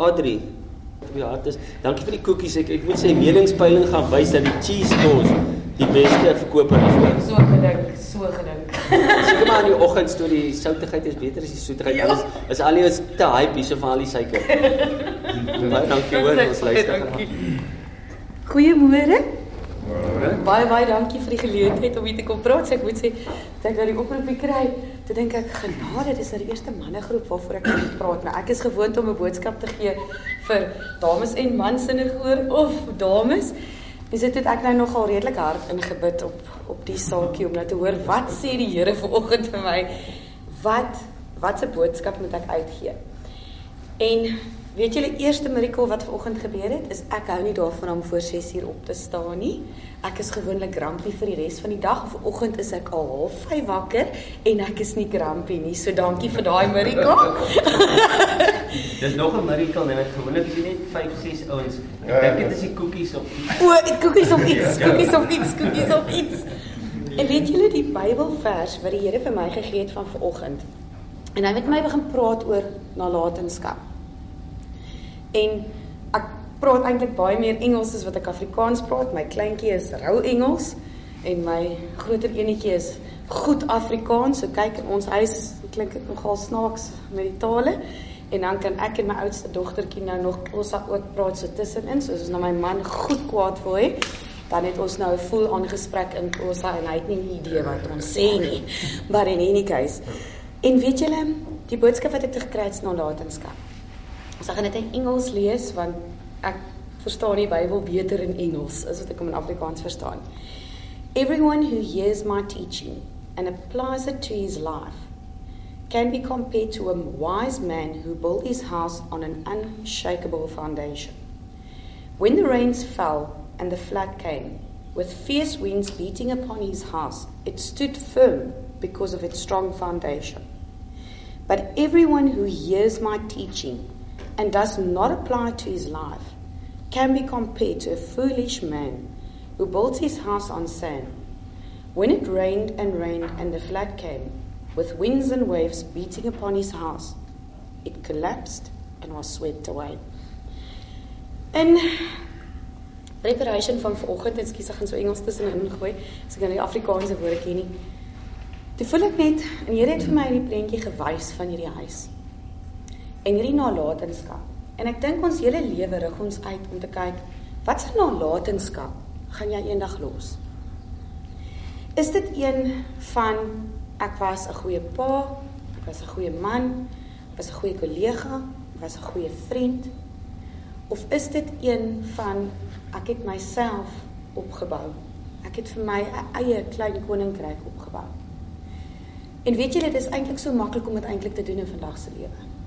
Adri, ja, dit is dankie vir die koekies. Ek ek moet sê meningspeiling gaan wys dat die cheese toast die beste verkoper is. So gedink, so gedink. Seker maar in die oggend toe die soutigheid is beter as die soetigheid. Ja. Alles is al iets te hype hier so van al die suiker. Baie dankie hoor ons luister. Goeiemôre. Baie baie dankie vir die geleentheid om hier te kom praat. So ek moet sê, dat ek nou die oproepie kry, toe dink ek genade, dis nou die eerste mannegroep waarvoor ek kan praat. Nou ek is gewoond om 'n boodskap te gee vir dames en mans in 'n gehoor of dames. Dis dit het ek nou nogal redelik hard ingebid op op die saakie om nou te hoor wat sê die Here vanoggend vir my? Wat wat se boodskap moet ek uitgee? En Weet julle eerste mirakel wat vanoggend gebeur het, is ek hou nie daarvan om voor 6 uur op te staan nie. Ek is gewoonlik grumpy vir die res van die dag. Vanoggend is ek al half 5 wakker en ek is nie grumpy nie. So dankie vir daai mirakel. Dis nog 'n mirakel en ek gewoonlik is net 5, 6 ouens. Ek dink dit is die koekies op. O, dit koekies op iets, koekies op iets, koekies op iets. En weet julle die Bybelvers wat die Here vir my gegee het van vanoggend? En hy het met my begin praat oor nalatenskap. En ek praat eintlik baie meer Engels as wat ek Afrikaans praat. My kleintjie is rou Engels en my groter enetjie is goed Afrikaans. So kyk in ons huis klink dit nogal snaaks met die tale. En dan kan ek en my oudste dogtertjie nou nog Xhosa ook praat so tussenin. So as nou my man goed kwaad wil hê, dan het ons nou 'n vol aangesprek in Xhosa en hy het nie 'n idee wat ons sê nie. Maar in any case. En weet julle, die boodskap wat ek gekry het is nalatenskap. Ons gaan dit in Engels lees want ek verstaan die Bybel beter in Engels as wat ek hom in Afrikaans verstaan. Everyone who hears my teaching and applies it to his life can be compared to a wise man who built his house on an unshakable foundation. When the rains fell and the flood came, with fierce winds beating upon his house, it stood firm because of its strong foundation. But everyone who hears my teaching and does not apply to his life can be compared to a foolish man who built his house on sand. When it rained and rained and the flood came, with winds and waves beating upon his house, it collapsed and was swept away. In preparation van vanoggend, ekskuus ek gaan so Engels tussenin gooi, as ek nou die Afrikaanse woorde ken nie. Toe voel ek net en Here het vir my hierdie prentjie gewys van hierdie huis en hierdie nalatenskap. En ek dink ons hele lewe rig ons uit om te kyk wat se nalatenskap gaan jy eendag los? Is dit een van ek was 'n goeie pa, ek was 'n goeie man, ek was 'n goeie kollega, ek was 'n goeie vriend? Of is dit een van ek het myself opgebou? Ek het vir my 'n eie klein koninkryk opgebou. En weet julle, dit is eintlik so maklik om dit eintlik te doen in vandag se lewe.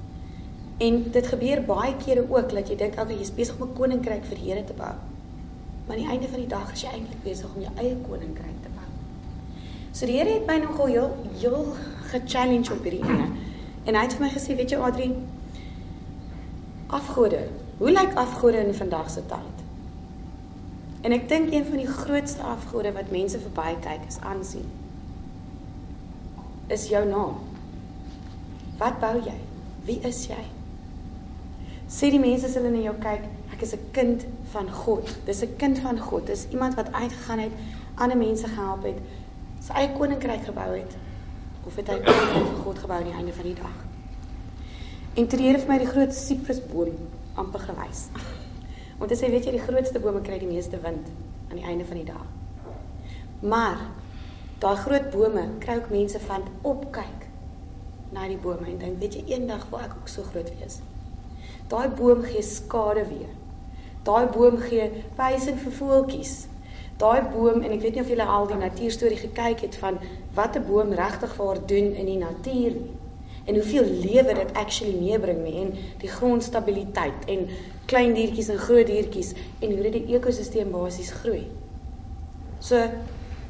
En dit gebeur baie kere ook dat jy dink okay, jy's besig om 'n koninkryk vir die Here te bou. Maar aan die einde van die dag is jy eintlik besig om jou eie koninkryk te bou. So die Here het my nogal heel heel ge-challenge op hierdie ene. En hy het vir my gesê, weet jy Adri, afgode. Hoe lyk afgode in vandag se tyd? En ek dink een van die grootste afgode wat mense verby kyk is aansien. Is jou naam. Wat bou jy? Wie is jy? Sê die mense as hulle na jou kyk, ek is 'n kind van God. Dis 'n kind van God. Dis iemand wat uitgegaan het, ander mense gehelp het, sy eie koninkryk gebou het of het hy koninkryk vir God gebou aan die einde van die dag. En toe het vir my die groot siprusboom amper gewys. Want hy sê weet jy die grootste bome kry die meeste wind aan die einde van die dag. Maar daai groot bome kry ook mense van opkyk na die bome en dink weet jy eendag wil ek ook so groot wees. Daai boom gee skade weer. Daai boom gee wysing vir voeltjies. Daai boom en ek weet nie of julle al die natuurstorie gekyk het van wat 'n boom regtig vir haar doen in die natuur nie. En hoeveel lewe dit actually meebring nie en die grondstabiliteit en klein diertjies en groot diertjies en hoe dit die ekosisteem basies groei. So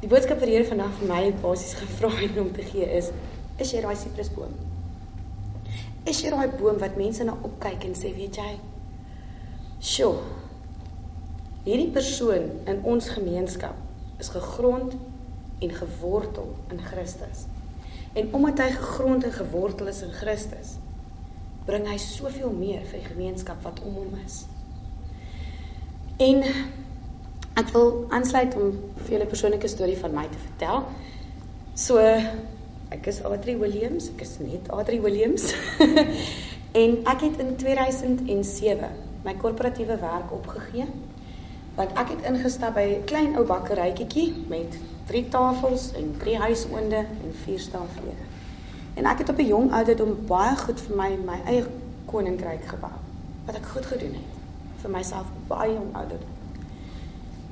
die boodskap vir hierdie vandag vir my basies gevra het om te gee is is jy daai sitrusboom? Is jy daai boom wat mense na opkyk en sê, weet jy, "Sjoe. Hierdie persoon in ons gemeenskap is gegrond en gewortel in Christus." En omdat hy gegrond en gewortel is in Christus, bring hy soveel meer vir die gemeenskap wat om hom is. En ek wil aansluit om vir julle 'n persoonlike storie van my te vertel. So ek is Adri Williams, ek is net Adri Williams. en ek het in 2007 my korporatiewe werk opgegee want ek het ingestap by 'n klein ou bakkerytjie met drie tafels en drie huisonde en vier staaflede. En ek het op 'n jong ouderdom baie goed vir my my eie koninkryk gebou. Wat ek goed gedoen het vir myself baie jong ouderdom.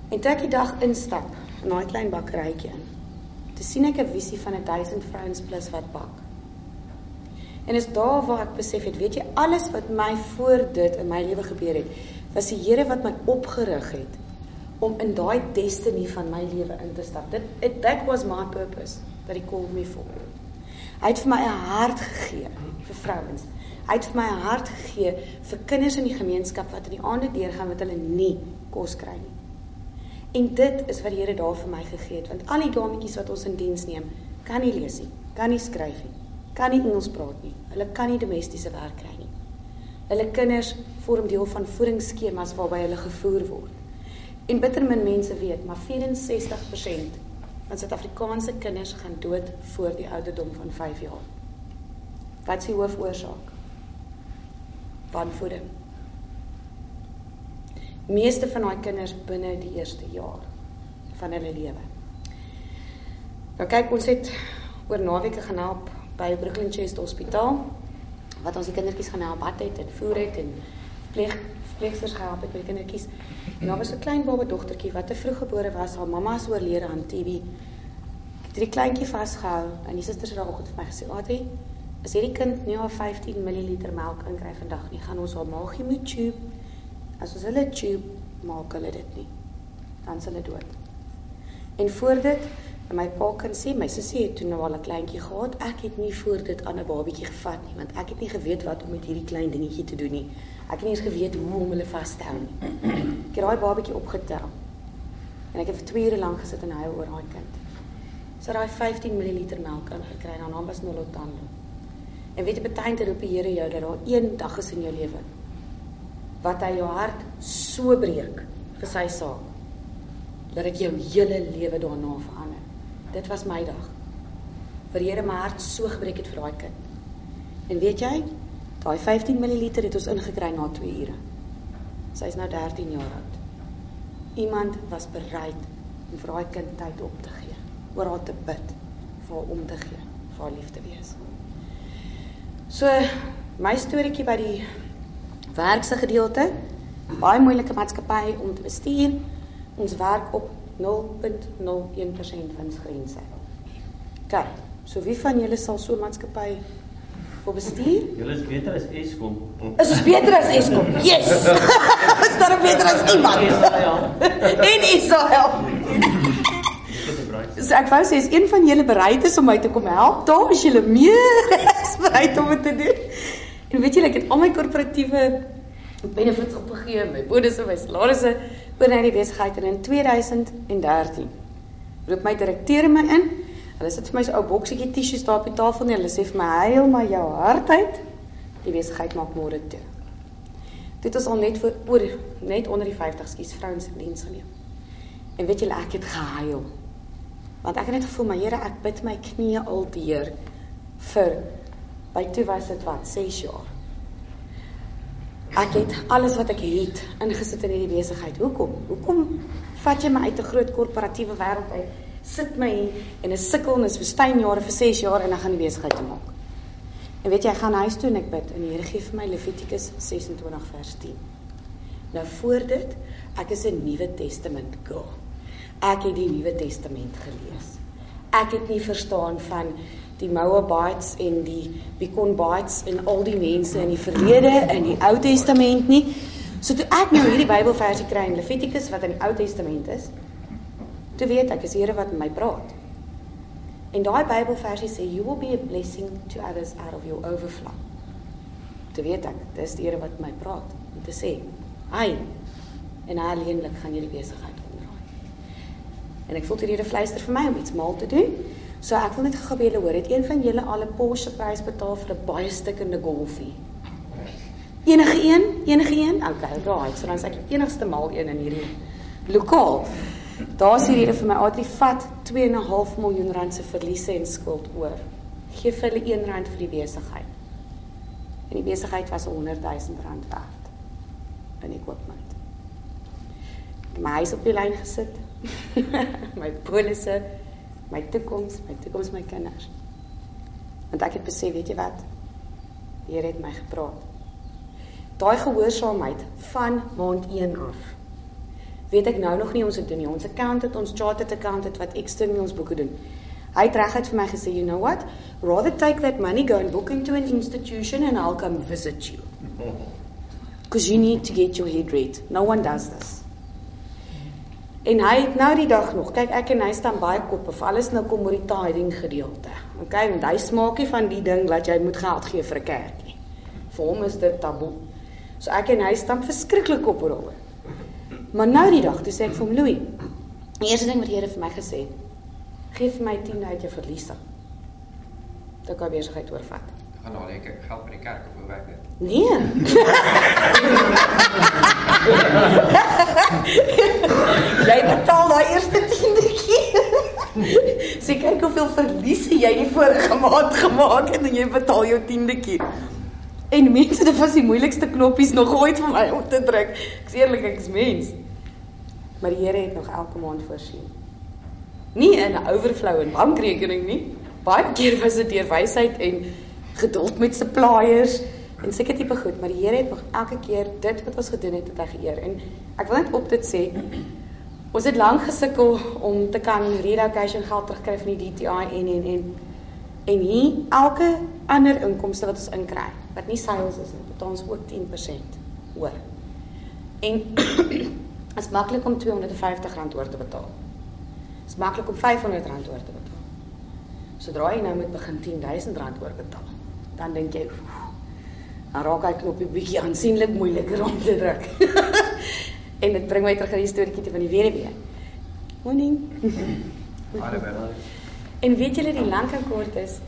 En toe ek die dag instap in daai klein bakkerytjie in, te sien ek 'n visie van 'n 1000 vrouens plus wat bak. En is daar waar ek besef het, weet jy, alles wat my voor dit in my lewe gebeur het, was die Here wat my opgerig het om in daai destiny van my lewe in te stap. Dit it, that was my purpose that he called me for. Hy het vir my 'n hart gegee vir vrouens. Hy het vir my 'n hart gegee vir kinders in die gemeenskap wat in die aande deurgaan wat hulle nie kos kry nie. En dit is wat die Here daar vir my gegee het, want al die dametjies wat ons in diens neem, kan nie lees nie, kan nie skryf nie, kan nie Engels praat nie. Hulle kan nie domestiese werk kry nie. Hulle kinders vorm deel van voedingsskemas waarby hulle gevoer word. En bitter min mense weet, maar 64% van Suid-Afrikaanse kinders gaan dood voor die ouderdom van 5 jaar. Wat is die hoofoorsaak? Wanvoeding. Meeste van daai kinders binne die eerste jaar van hulle lewe. Nou kyk ons het oor naweke gaan help by Brooklyn Chest Hospitaal wat ons die kindertjies gaan help bad het en voer het en pleeg pleegsters gehelp het met die kindertjies. En daar was 'n klein baba dogtertjie wat te vroeg gebore was. Haar mamma is oorlede aan TB. Ek het die kleintjie vasgehou en die susters het daardie vir my gesê, "Adri, as hierdie kind nie al 15 ml melk inkry vandag nie, gaan ons haar maagie moet tube. As ons hulle tube, maak hulle dit nie. Dan sal hulle dood." En voor dit my pa kan sê my sussie het toe nou al 'n kleintjie gehad. Ek het nie voor dit aan 'n babatjie gevat nie, want ek het nie geweet wat om met hierdie klein dingetjie te doen nie. Ek het nie eens geweet hoe om hulle vas te hou nie. Ek het daai babatjie opgetel. En ek het vir 2 ure lank gesit en huil oor daai kind. So daai 15 ml melk ingekry en haar naam was Nolotando. En weet jy te roep die Here jou dat daar een dag is in jou lewe wat hy jou hart so breek vir sy saak dat dit jou hele lewe daarna verander. Dit was my dag. Vir Here my hart so gebreek het vir daai kind. En weet jy, daai 15 ml het ons ingekry na 2 ure. Sy is nou 13 jaar oud. Iemand was bereid om vir daai kind tyd op te gee, oor haar te bid, vir haar om te gee, vir haar lief te wees. So my storieetjie by die werkse gedeelte, baie moeilike maatskappy om te bestuur. Ons werk op 0.01% winsgrense. Kyk, so wie van julle sal so 'n maatskappy wil bestuur? Julle is beter as Eskom. Is ons beter as Eskom? Yes. is daar beter as iemand? en Israel. So ek wou sê as een van julle bereid is om my te kom help, dan is julle meer as bereid om dit te doen. En weet julle, ek het al my korporatiewe benefits opgegee, my bonusse, my salarisse oor na die besigheid en in 2013 roep my direkteur my in. Hulle sit vir my so 'n ou boksietjie tissues daar op die tafel en hulle sê vir my huil maar jou hart uit. Die besigheid maak môre toe. Dit is al net vir oor net onder die 50 skies vrouens in diens geneem. En weet julle ek het gehuil. Want ek het net gevoel my Here ek bid my knieë al deur vir by toe was dit wat 6 jaar. Ek het alles wat ek het ingesit in hierdie besigheid. Hoekom? Hoekom vat jy my uit 'n groot korporatiewe wêreld uit? Sit my hier en 'n sukkel en 'n woestynjare vir 6 jaar en dan gaan die besigheid te maak. En weet jy, ek gaan huis toe en ek bid en die Here gee vir my Levitikus 26 vers 10. Nou voor dit, ek is 'n Nuwe Testament girl. Ek het die Nuwe Testament gelees. Ek het nie verstaan van die Moabites en die Beconbites en al die mense in die verlede in die Ou Testament nie. So toe ek nou hierdie Bybelversie kry in Levitikus wat in die Ou Testament is, toe weet ek is Here wat met my praat. En daai Bybelversie sê you will be a blessing to others out of your overflow. Toe weet ek, dis die Here wat met my praat om te sê, "Hy en alleenlik gaan hierdie besigheid omdraai." En ek voel die Here fluister vir my om iets mal te doen. So ek wil net gou by julle hoor, het een van julle al 'n Porsche prys betaal vir 'n baie stikkende Golfie? Enige een? Enige een? Okay, right. So dan is ek die enigste mal een in hierdie lokaal. Daar's die rede vir my Adri vat 2.5 miljoen rand se verliese en skuld oor. Geef hulle 1 rand vir die besigheid. En die besigheid was 100 000 rand werd. In equipment. My huis op die lyn gesit. my polisse, my toekoms, my toekoms my kinders. Want ek het besef, weet jy wat? Die Here het my gepraat. Daai gehoorsaamheid van maand 1 af weet ek nou nog nie ons het doen nie. Ons accountant, ons chartered accountant wat ekstern ons boeke doen. Hy het reguit vir my gesê, "You know what? Rather take that money go and book into an institution and I'll come visit you." Because you need to get your head right. No one does this. En hy het nou die dag nog, kyk ek en hy staan baie kop of alles nou kom oor die tithing gedeelte. Okay, want hy smaak nie van die ding dat jy moet geld gee vir 'n kerk nie. Vir hom is dit taboe. So ek en hy staan verskriklik op oor hom. Maar nou die dag, toe sê ek vir hom, Louis, die eerste ding wat die Here vir my gesê het, gee vir my 10 uit jou verliese. Dan kan besigheid oorvat. Gaan al ek geld by die kerk of hoe werk dit? Nee. jy betaal daai eerste 10etjie. Sê kyk hoeveel verliese jy die vorige maand gemaak het en jy betaal jou 10etjie. En mense, dit was die moeilikste knoppies nog ooit vir my om te druk. Ek's eerlik, ek's mens. Maar die Here het nog elke maand voorsien. Nie in 'n overflow in bankrekening nie. Baie keer was dit deur wysheid en geduld met suppliers en seker tipe goed, maar die Here het nog elke keer dit wat ons gedoen het, het hy geëer. En ek wil net op dit sê, ons het lank gesukkel om te kan relocation geld terugkry van die DTI en en en en hier elke ander inkomste wat ons inkry wat nie sales is nie, betaal ons ook 10%. Hoor. En is maklik om R250 oor te betaal. Is maklik om R500 oor te betaal. Sodra jy nou moet begin R10000 oor betaal, dan dink jy dan raak hy knoppie bietjie aansienlik moeiliker om te druk. en dit bring my terug aan die storieetjie van die weduwee. Morning. en weet julle die lank en kort is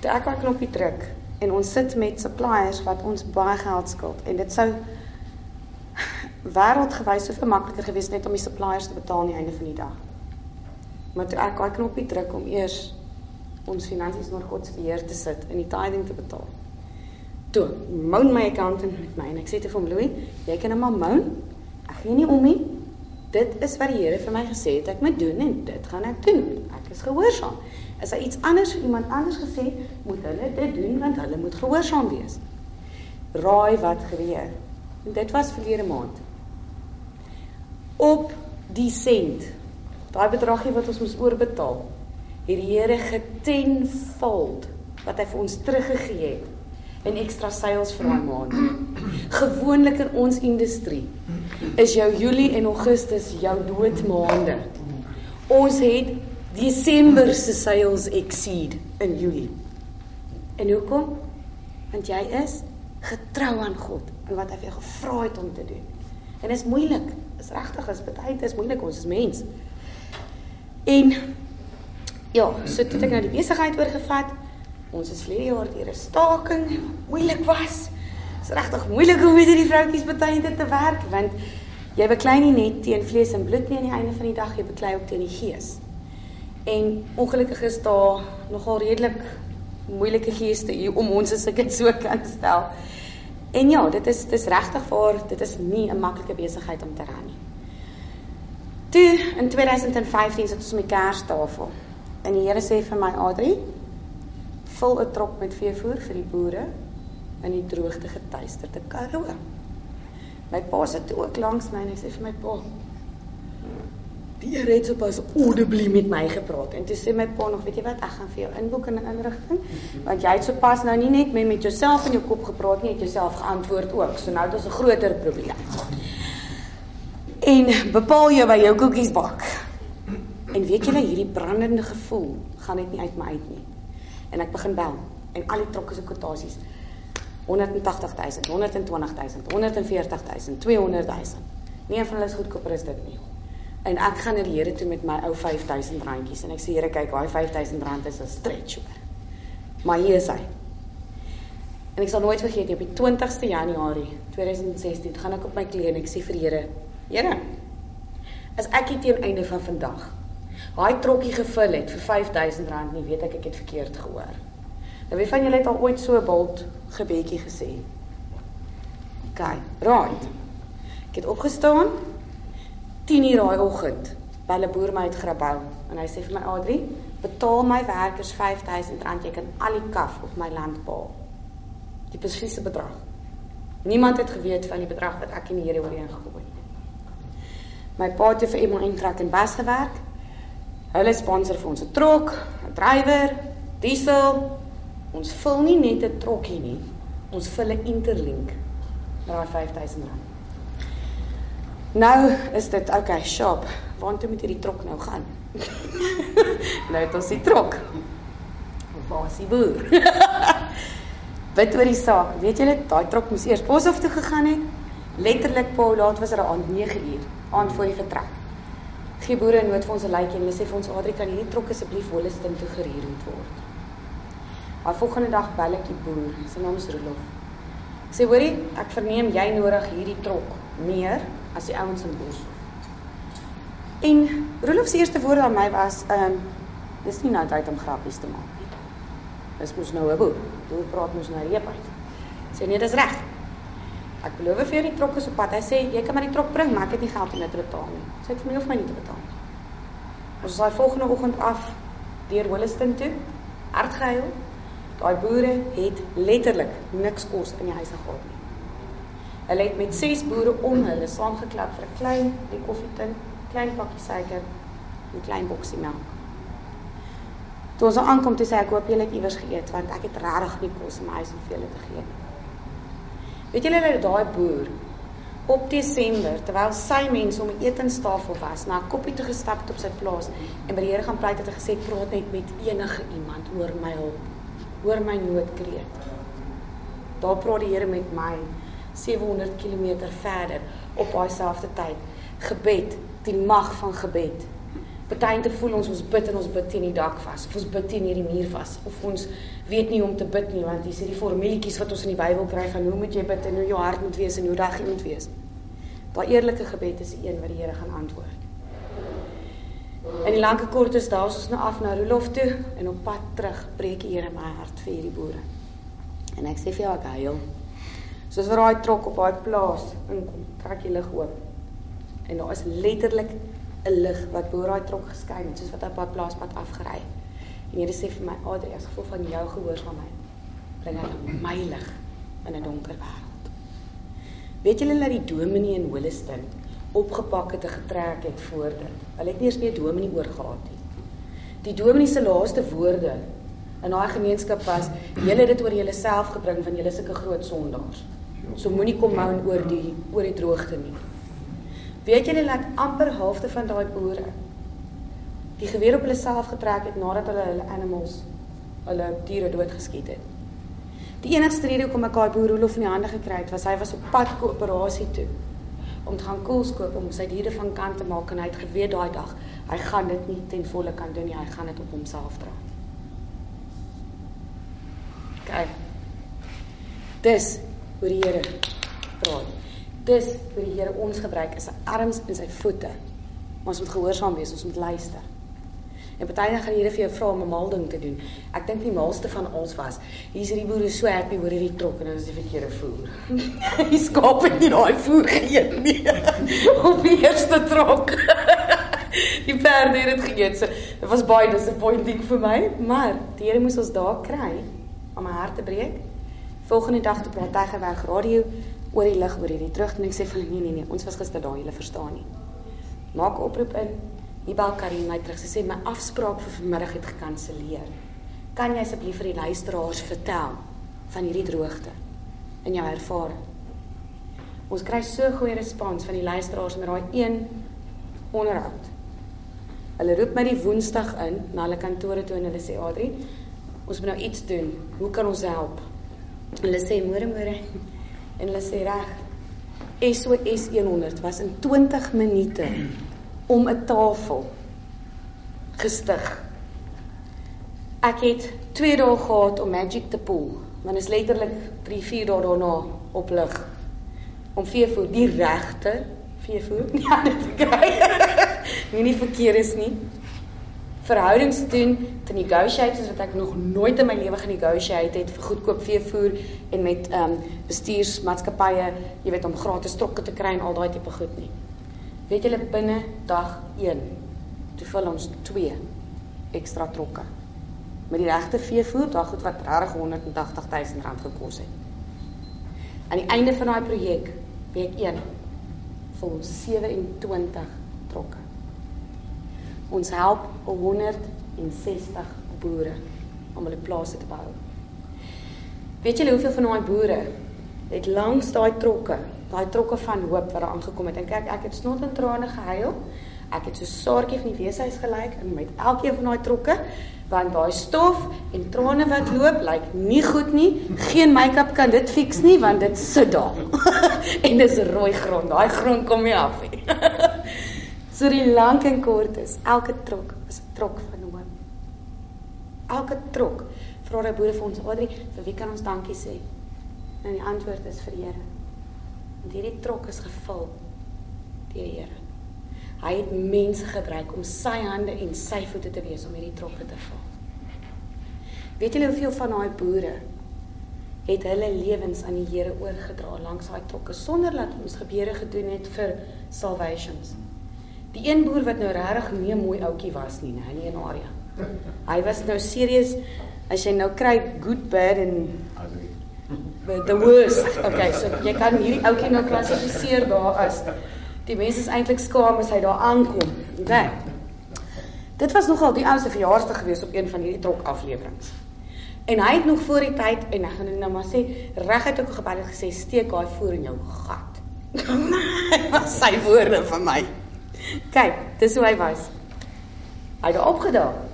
toe ek daai knoppie druk en ons sit met suppliers wat ons baie geld skuld en dit sou wêreldgewys so veel makliker gewees net om die suppliers te betaal aan die einde van die dag. Maar toe ek daai knoppie druk om eers ons finansies onder God se beheer te sit en die tithing te betaal. Toe moun my accountant met my en ek sê te hom Louis, jy kan nou maar moun. Ek gee nie om nie. Dit is wat die Here vir my gesê het ek moet doen en dit gaan ek doen. Ek is gehoorsaam. As hy iets anders vir iemand anders gesê, moet hulle dit doen want hulle moet gehoorsaam wees. Raai wat gebeur. En dit was verlede maand. Op die sent. Daai bedragie wat ons moes oorbetaal, het die Here getenvuld wat hy vir ons teruggegee het en ekstra sales vir daai maand. Gewoonlik in ons industrie is jou Julie en Augustus jou doodmaande. Ons het Desember se sales exceed in Julie. En hoekom? Want jy is getrou aan God en wat hy vir jou gevra het om te doen. En dit is moeilik. Is regtig, is baie dit is moeilik ons is mens. En ja, so toe ek nou die besigheid oorgevat. Ons is vlede jaar deur 'n staking, moeilik was. Dit is regtig moeilik om met hierdie vroutjies baie te werk want jy beklei nie net teen vlees en bloed nie aan die einde van die dag, jy beklei ook teen die gees. En ongelukkig is daar nogal redelik moeilike geeste hier om ons as ek dit so kan stel. En ja, dit is dis regtig vir dit is nie 'n maklike besigheid om te ran nie. Toe in 2015 sit ons met Kerstafel. En die Here sê vir my Adri, vul 'n trok met veevoer vir die boere in die droogte getuisterde Karoo. My pa sit ook langs my en hy sê vir my pa, Die Here het sopas audibly met my gepraat en toe sê my pa nog, weet jy wat, ek gaan vir jou inboek in 'n inrigting want jy het sopas nou nie net met met jouself in jou kop gepraat nie, het jouself geantwoord ook. So nou dit is 'n groter probleem. En bepaal jou by jou koekies bak. En weet julle hierdie brandende gevoel gaan net nie uit my uit nie. En ek begin bel en al die trokke se kwotasies 180000, 120000, 140000, 200000. Nie een van hulle is goedkoper as dit nie. En ek gaan na die Here toe met my ou 5000 randjies en ek sê Here kyk, daai 5000 rand is 'n stretch hoor. Maar hier is hy. En ek sal nooit vergeet nie op die 20ste Januarie 2016 gaan ek op my knieë en ek sê vir die Here, Here, as ek hier teen einde van vandag daai trokkie gevul het vir R5000 nie, weet ek ek het verkeerd gehoor. Nou wie van julle het al ooit so 'n bult gebedjie gesê? OK, right. Ek het opgestaan 10:00 daai oggend. Bel 'n boer my uit Grabouw en hy sê vir my Adri, betaal my werkers R5000, jy kan al die kaf op my land behaal die presiese bedrag. Niemand het geweet van die bedrag wat ek en die Here ooreen gekom het. My pa het vir iemand intrek en bas gewerk. Hulle sponsor vir ons 'n trok, 'n drywer, diesel. Ons vul nie net 'n trokkie nie. Ons vul 'n interlink met daai R5000. Nou is dit okay, shop. Waartoe moet hierdie trok nou gaan? nou het ons die trok. Waar is die boer? bid oor die saak. Weet julle, daai trok moes eers Boshoff toe gegaan het. Letterlik pa, laat was er aan 9 uur aan voor die vertrek. Gee boere in nood vir ons 'n lykie en hulle sê vir ons Adri kan hierdie trok asseblief Holliston toe geruur moet word. Maar volgende dag bel ek die boer, sy naam is Rolof. Sê hoorie, ek verneem jy nodig hierdie trok meer as die ouens in Boshoff. En Rolof se eerste woorde aan my was, ehm, um, dis nie nou tyd om grappies te maak nie. Dis mos nou 'n boer. Boer praat mos nou reep uit. Sê nee, dis reg. Ek beloof vir jou die trok is op pad. Hy sê jy kan maar die trok bring, maar ek het nie geld om dit te betaal nie. Sê ek vir my hoef my nie te betaal nie. Ons was daai volgende oggend af deur Holliston toe. Hard gehuil. Daai boere het letterlik niks kos in die huis gehad nie. Hulle het met ses boere om hulle saamgeklap vir 'n klein die koffietin, klein pakkie suiker en klein boksie melk. Toe ons aankom toe sê ek hoop julle het iewers geëet want ek het regtig nie kos in my huis om vir julle te gee nie. Weet julle dat daai boer op Desember terwyl sy mense om 'n etenstafel was na 'n koppie toe gestap het op sy plaas en by die Here gaan pleit het en gesê praat net met enige iemand oor my hulp, oor my noodkreet. Daar praat die Here met my 700 km verder op daai selfde tyd. Gebed, die mag van gebed. Partyente voel ons ons bid en ons bid teen die dak vas of ons bid teen hierdie muur vas of ons weet nie om te bid nie want dis hierdie formulietjies wat ons in die Bybel kry van hoe moet jy bid en hoe jou hart moet wees en hoe reg jy moet wees. Daai eerlike gebed is die een wat die Here gaan antwoord. En die lange kort is daar ons nou af na Rolof toe en op pad terug breek die Here my hart vir hierdie boere. En ek sê vir jou ek huil. Soos vir daai trok op daai plaas inkom, trek jy lig oop. En daar is letterlik 'n lig wat bo daai trok geskyn het soos wat op pad plaaspad afgery. En Here sê vir my, Adri, as gevolg van jou gehoorsaamheid, bring hy my lig in 'n donker wêreld. Weet julle dat die dominee in Holliston opgepak het en getrek het voor dit. Hulle het nie eens meer dominee oor gehad nie. Die dominee se laaste woorde in daai gemeenskap was: "Julle het dit oor julleself gebring van julle sulke groot sondaars. So moenie kom nou oor die oor die droogte nie." Weet julle dat amper halfte van daai boere die geweer op hulle self getrek het nadat hulle hulle animals, hulle diere doodgeskiet het. Die enigste rede hoekom ek daai boer Rolof in die hande gekry het, was hy was op pad koöperasie toe om te gaan koels koop om sy diere van kant te maak en hy het geweet daai dag hy gaan dit nie ten volle kan doen nie, hy gaan dit op homself dra. Kyk. Dis hoe die Here praat dis hoe die Here ons gebruik is sy arms en sy voete. Ons moet gehoorsaam wees, ons moet luister. En party dan gaan die Here vir jou vra om 'n mal ding te doen. Ek dink die malste van ons was, hier's hierdie boere so happy oor hierdie trok en hulle is die verkeerde voer. die skaap het nie daai voer geëet nie. Op die eerste trok. die perde het dit geëet. So, dit was baie disappointing vir my, maar die Here moes ons daar kry om my hart te breek. Volgende dag te praat hy gewerk radio oor die lig oor hierdie terug en ek sê vir hulle nee nee nee, ons was gister daar, julle verstaan nie. Maak oproep in. Hier bel Karin my terug. Sy sê my afspraak vir vanmiddag het gekanselleer. Kan jy asseblief vir die luisteraars vertel van hierdie droogte in jou ervaring? Ons kry so goeie respons van die luisteraars met daai een onderhoud. Hulle roep my die Woensdag in na hulle kantore toe en hulle sê Adri, ons moet nou iets doen. Hoe kan ons help? Hulle sê môre môre En hulle sê reg SOS 100 was in 20 minute om 'n tafel gestig. Ek het 2 dae gehad om magic te pull Dan is letterlik 3, 4 dae daarna op lig om veevoer die regte veevoer ja dit kry. nie nie verkeer is nie. Verhoudings doen te negotiate wat ek nog nooit in my lewe genegotiate het vir goedkoop veevoer en met ehm um, bestuursmaatskappye, jy weet om gratis trokke te kry en al daai tipe goed nie. Weet julle binne dag 1 toe vul ons 2 ekstra trokke. Met die regte veevoer, daai goed wat regtig 180 000 rand gekos het. Aan die einde van daai projek, week 1, vir ons 27 trokke. Ons help 160 boere om hulle plase te bou. Weet julle hoeveel van daai boere het langs daai trokke, daai trokke van hoop wat daar aangekom het en kyk ek het snot en trane gehuil. Ek het so saartjie van die weeshuis gelyk en met elkeen van daai trokke want daai stof en trane wat loop lyk nie goed nie. Geen make-up kan dit fix nie want dit sit daar. en dis rooi grond. Daai grond kom nie af nie. so die lank en kort is, elke trok is 'n trok van hoop. Elke trok vra die boere vir ons, "Adri, vir wie kan ons dankie sê?" En die antwoord is vir Here. Want hierdie trok is gevul deur die Here. Hy het mense gebruik om sy hande en sy voete te wees om hierdie trokke te vul. Weet julle hoeveel van daai boere het hulle lewens aan die Here oorgedra langs daai trokke sonder dat ons gebeure gedoen het vir salvations. Die een boer wat nou regtig nie 'n mooi ouetjie was nie, nou in 'n area. Hy was nou serieus as jy nou kry good bad en the worst. Okay, so jy kan hierdie ouetjie nou klassifiseer daar as die mense is eintlik skaam as hy daar aankom. Okay. Dit was nogal die ouste verjaarsdag gewees op een van hierdie trok afleweringe. En hy het nog voor die tyd en ek gaan nou maar sê reguit ook gebel het gesê steek daai voor in jou gat. was sy woorde vir my. Kyk, dis hoe hy was. Hy het opgedaag.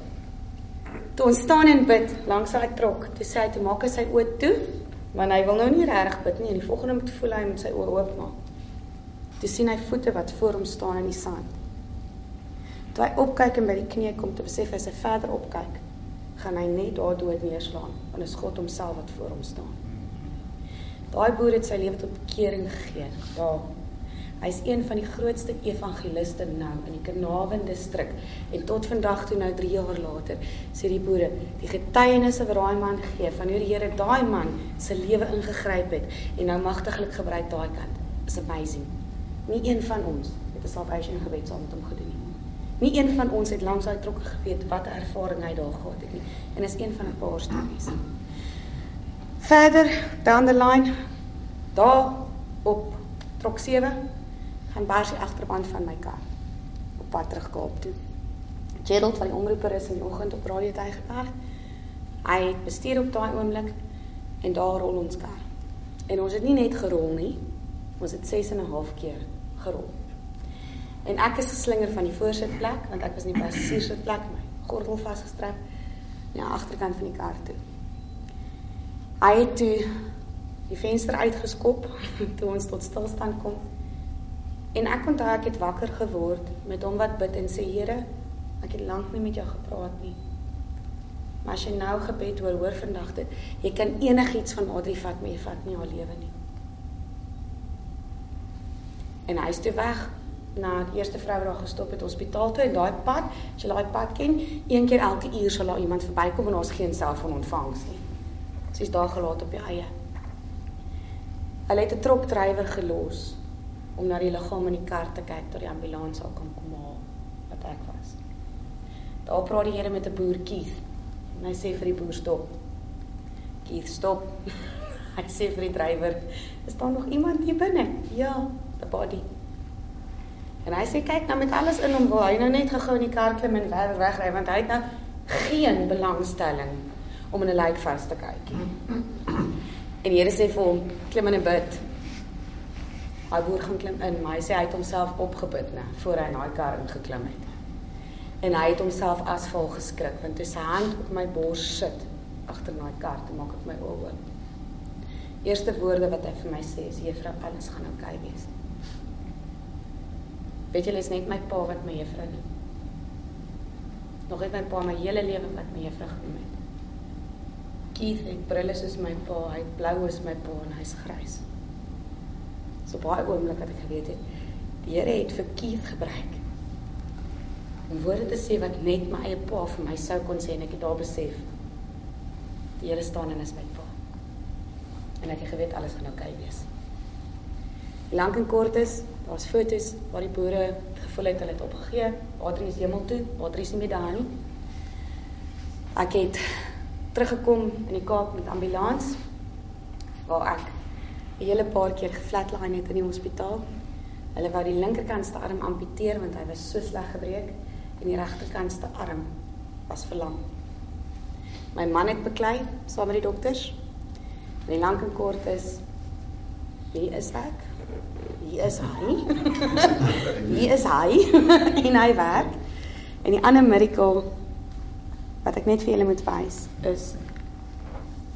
Toe ons staan en bid langs daai trok, toe sê hy te maak sy oë toe, want hy wil nou nie regtig bid nie die volgende moet voel hy met sy oë oop maak. Toe sien hy voete wat voor hom staan in die sand. Toe hy opkyk en by die knie kom te besef hy verder opkyk, gaan hy net daar dood neerslaan, want dit is God homself wat voor hom staan. Daai boer het sy lewe tot bekering gegee. Daar Hy's een van die grootste evangeliste nou in die Karnarvon distrik en tot vandag toe nou 3 jaar later sê die boere die getuienisse wat daai man gee van hoe die Here daai man se lewe ingegryp het en nou magtiglik gebruik daai kant is amazing. Nie een van ons het 'n salvation gebed saam met hom gedoen nie. Nie een van ons het langs daai trokke geweet wat ervaring hy daar gehad het nie. En is een van 'n paar stories. Verder down the line daar op trok 7 gaan bars die agterband van my kar op pad terug Kaap toe. Gerald van die omroeper is in die oggend op radio te gewerk. Hy het bestuur op daai oomblik en daar rol ons kar. En ons het nie net gerol nie, ons het 6 en 'n half keer gerol. En ek is geslinger van die voorsitplek want ek was in die passasiersitplek my gordel vasgestrap aan die agterkant van die kar toe. Hy het toe die venster uitgeskop toe ons tot stilstand kom. En ek onthou ek het wakker geword met hom wat bid en sê Here, ek het lank nie met jou gepraat nie. Maar as jy nou gebed hoor, hoor vandag dit. Jy kan enigiets van Adri vat, maar jy vat nie haar lewe nie. En hy is toe weg na die eerste vrou wat daar gestop het hospitaal toe en daai pad, as jy daai pad ken, een keer elke uur sal daar iemand verbykom en ons geen selfoon ontvangs nie. Sy's daar gelaat op die eie. Hulle het 'n trokdrywer gelos om na die liggaam in die kar te kyk tot die ambulans sal kom kom haal wat ek was. Daar praat die Here met 'n boer Keith en hy sê vir die boer stop. Keith stop. hy sê vir die drywer, is daar nog iemand hier binne? Ja, the body. En hy sê kyk nou met alles in hom wil hy nou net gou in die kar klim en verder wegry want hy het nou geen belangstelling om in 'n lijk vas te kyk nie. En die Here sê vir hom klim in 'n bid. Hy boer gaan klim in, maar hy sê hy het homself opgebid nê voor hy in daai kar ingeklim het. En hy het homself asval geskrik want toe sy hand op my bors sit agter daai kar, toe maak ek my oë oop. Eerste woorde wat hy vir my sê is juffrou, alles gaan oukei okay wees. Weet julle is net my pa wat my juffrou noem. Nog het my pa my hele lewe wat my juffrou genoem het. Keith het brille soos my pa, hy het blou soos my pa en hy's grys. So baie oomblik het ek geweet het die Here het vir Keith gebruik om woorde te sê wat net my eie pa vir my sou kon sê en ek het daar besef die Here staan en is my pa. En ek het geweet alles gaan oukei okay wees. Lank en kort is, daar's foto's waar die boere gevoel het hulle het opgegee, water is hemel toe, water is nie meer daar nie. Ek het teruggekom in die Kaap met ambulans waar ek 'n hele paar keer geflatline het in die hospitaal. Hulle wou die linkerkantste arm amputeer want hy was so sleg gebreek en die regterkantste arm was verlam. My man het beklei saam met die dokters. En die lank en kort is wie is ek? Wie is hy? wie is hy? en hy werk. En die ander miracle wat ek net vir julle moet wys is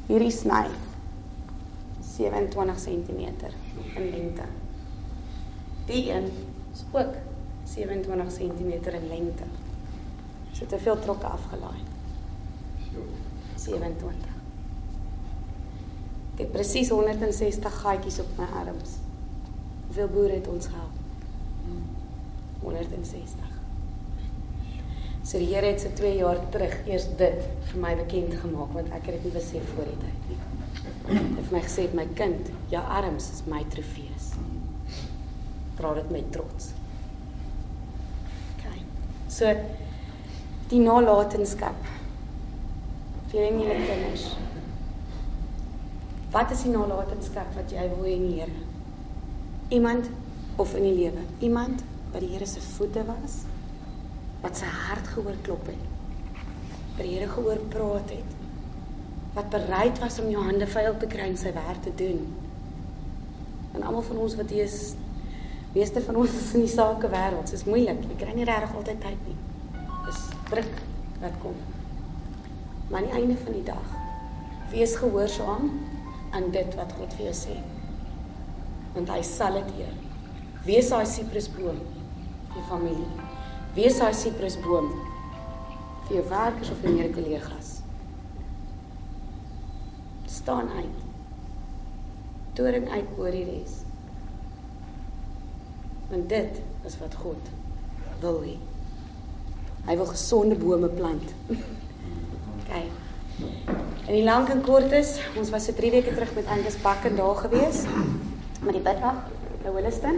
hierdie sny 27 cm in lengte. Die een is ook 27 cm in lengte. So te veel trokke afgelaai. 27. Ek het presies 160 gaatjies op my arms. Hoeveel boere het ons gehelp? 160. So die Here het se 2 jaar terug eers dit vir my bekend gemaak want ek het dit nie besef voor die tyd nie. Het vir my gesê my kind, jou arms is my trofees. Dra dit met trots. OK. So die nalatenskap vir julle kinders. Wat is die nalatenskap wat jy wil hê in die Here? Iemand of in die lewe? Iemand wat die Here se voete was? wat sy hart gehoor klop het. By die Here gehoor praat het. Wat bereid was om jou hande vuil te kry en sy werk te doen. En almal van ons wat hier is, meeste van ons is in die sake wêreld. Dit is moeilik. Jy kry nie regtig altyd tyd nie. Dis druk wat kom. Maar aan die einde van die dag, wees gehoorsaam aan dit wat God vir jou sê. Want hy sal dit hier. Wees daai siprusboom vir familie. Wees daai siprusboom vir jou werkers of vir jou kollegas. Staan uit. Toring uit oor die res. Want dit is wat God wil hê. Hy wil gesonde bome plant. Kyk. En die lank en kort is, ons was so 3 weke terug met Angus Bakken daar gewees met die biddag by Williston.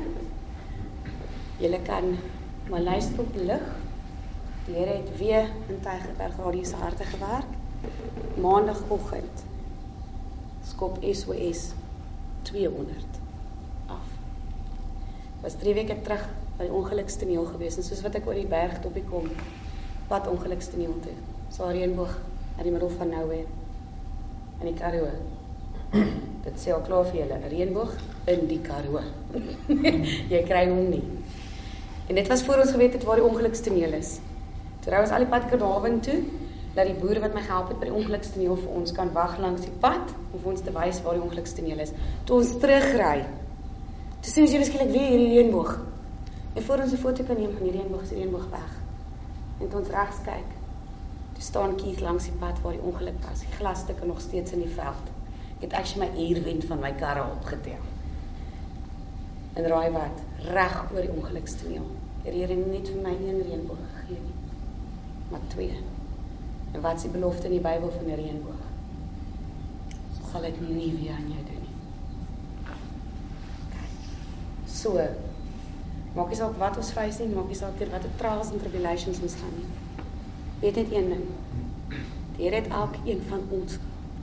Julle kan maar luister op die lig. Die Here het weer in Tygerberg Radio se harte gewerk. Maandagooggend skop SOS 200 af. Was 3 weke terug by die ongelukstoneel gewees en soos wat ek oor die berg topie kom, pad ongelukstoneel toe. So reënboog in die middel van nowhere in die Karoo. Dit sê al klaar vir julle, 'n reënboog in die Karoo. Jy kry hom nie. En dit was voor ons geweet het waar die ongelukstoneel is. Toe ry ons al die pad Karnawen toe, dat die boere wat my gehelp het by die ongelukstoneel vir ons kan wag langs die pad om vir ons te wys waar die ongelukstoneel is. Toe ons terugry, toe sien ons jy beskiklik weer hierdie reënboog. En voor ons 'n foto kan neem van die reënboog, se reënboog weg. En toe ons regs kyk, toe staan Keith langs die pad waar die ongeluk was. Die glasstukke nog steeds in die veld. Ek het actually my uurwind van my kar opgetel. En raai wat? Reg oor die ongelukstoneel. Die Here het net vir my een reënboog gegee nie, maar twee. En wat is die belofte in die Bybel van 'n reënboog? Sal ek nie weer aan jou doen nie. So. Maak nie saak wat ons face nie, maak nie saak wat die trials en tribulations ons gaan nie. Weet net een ding. Die Here het elkeen van ons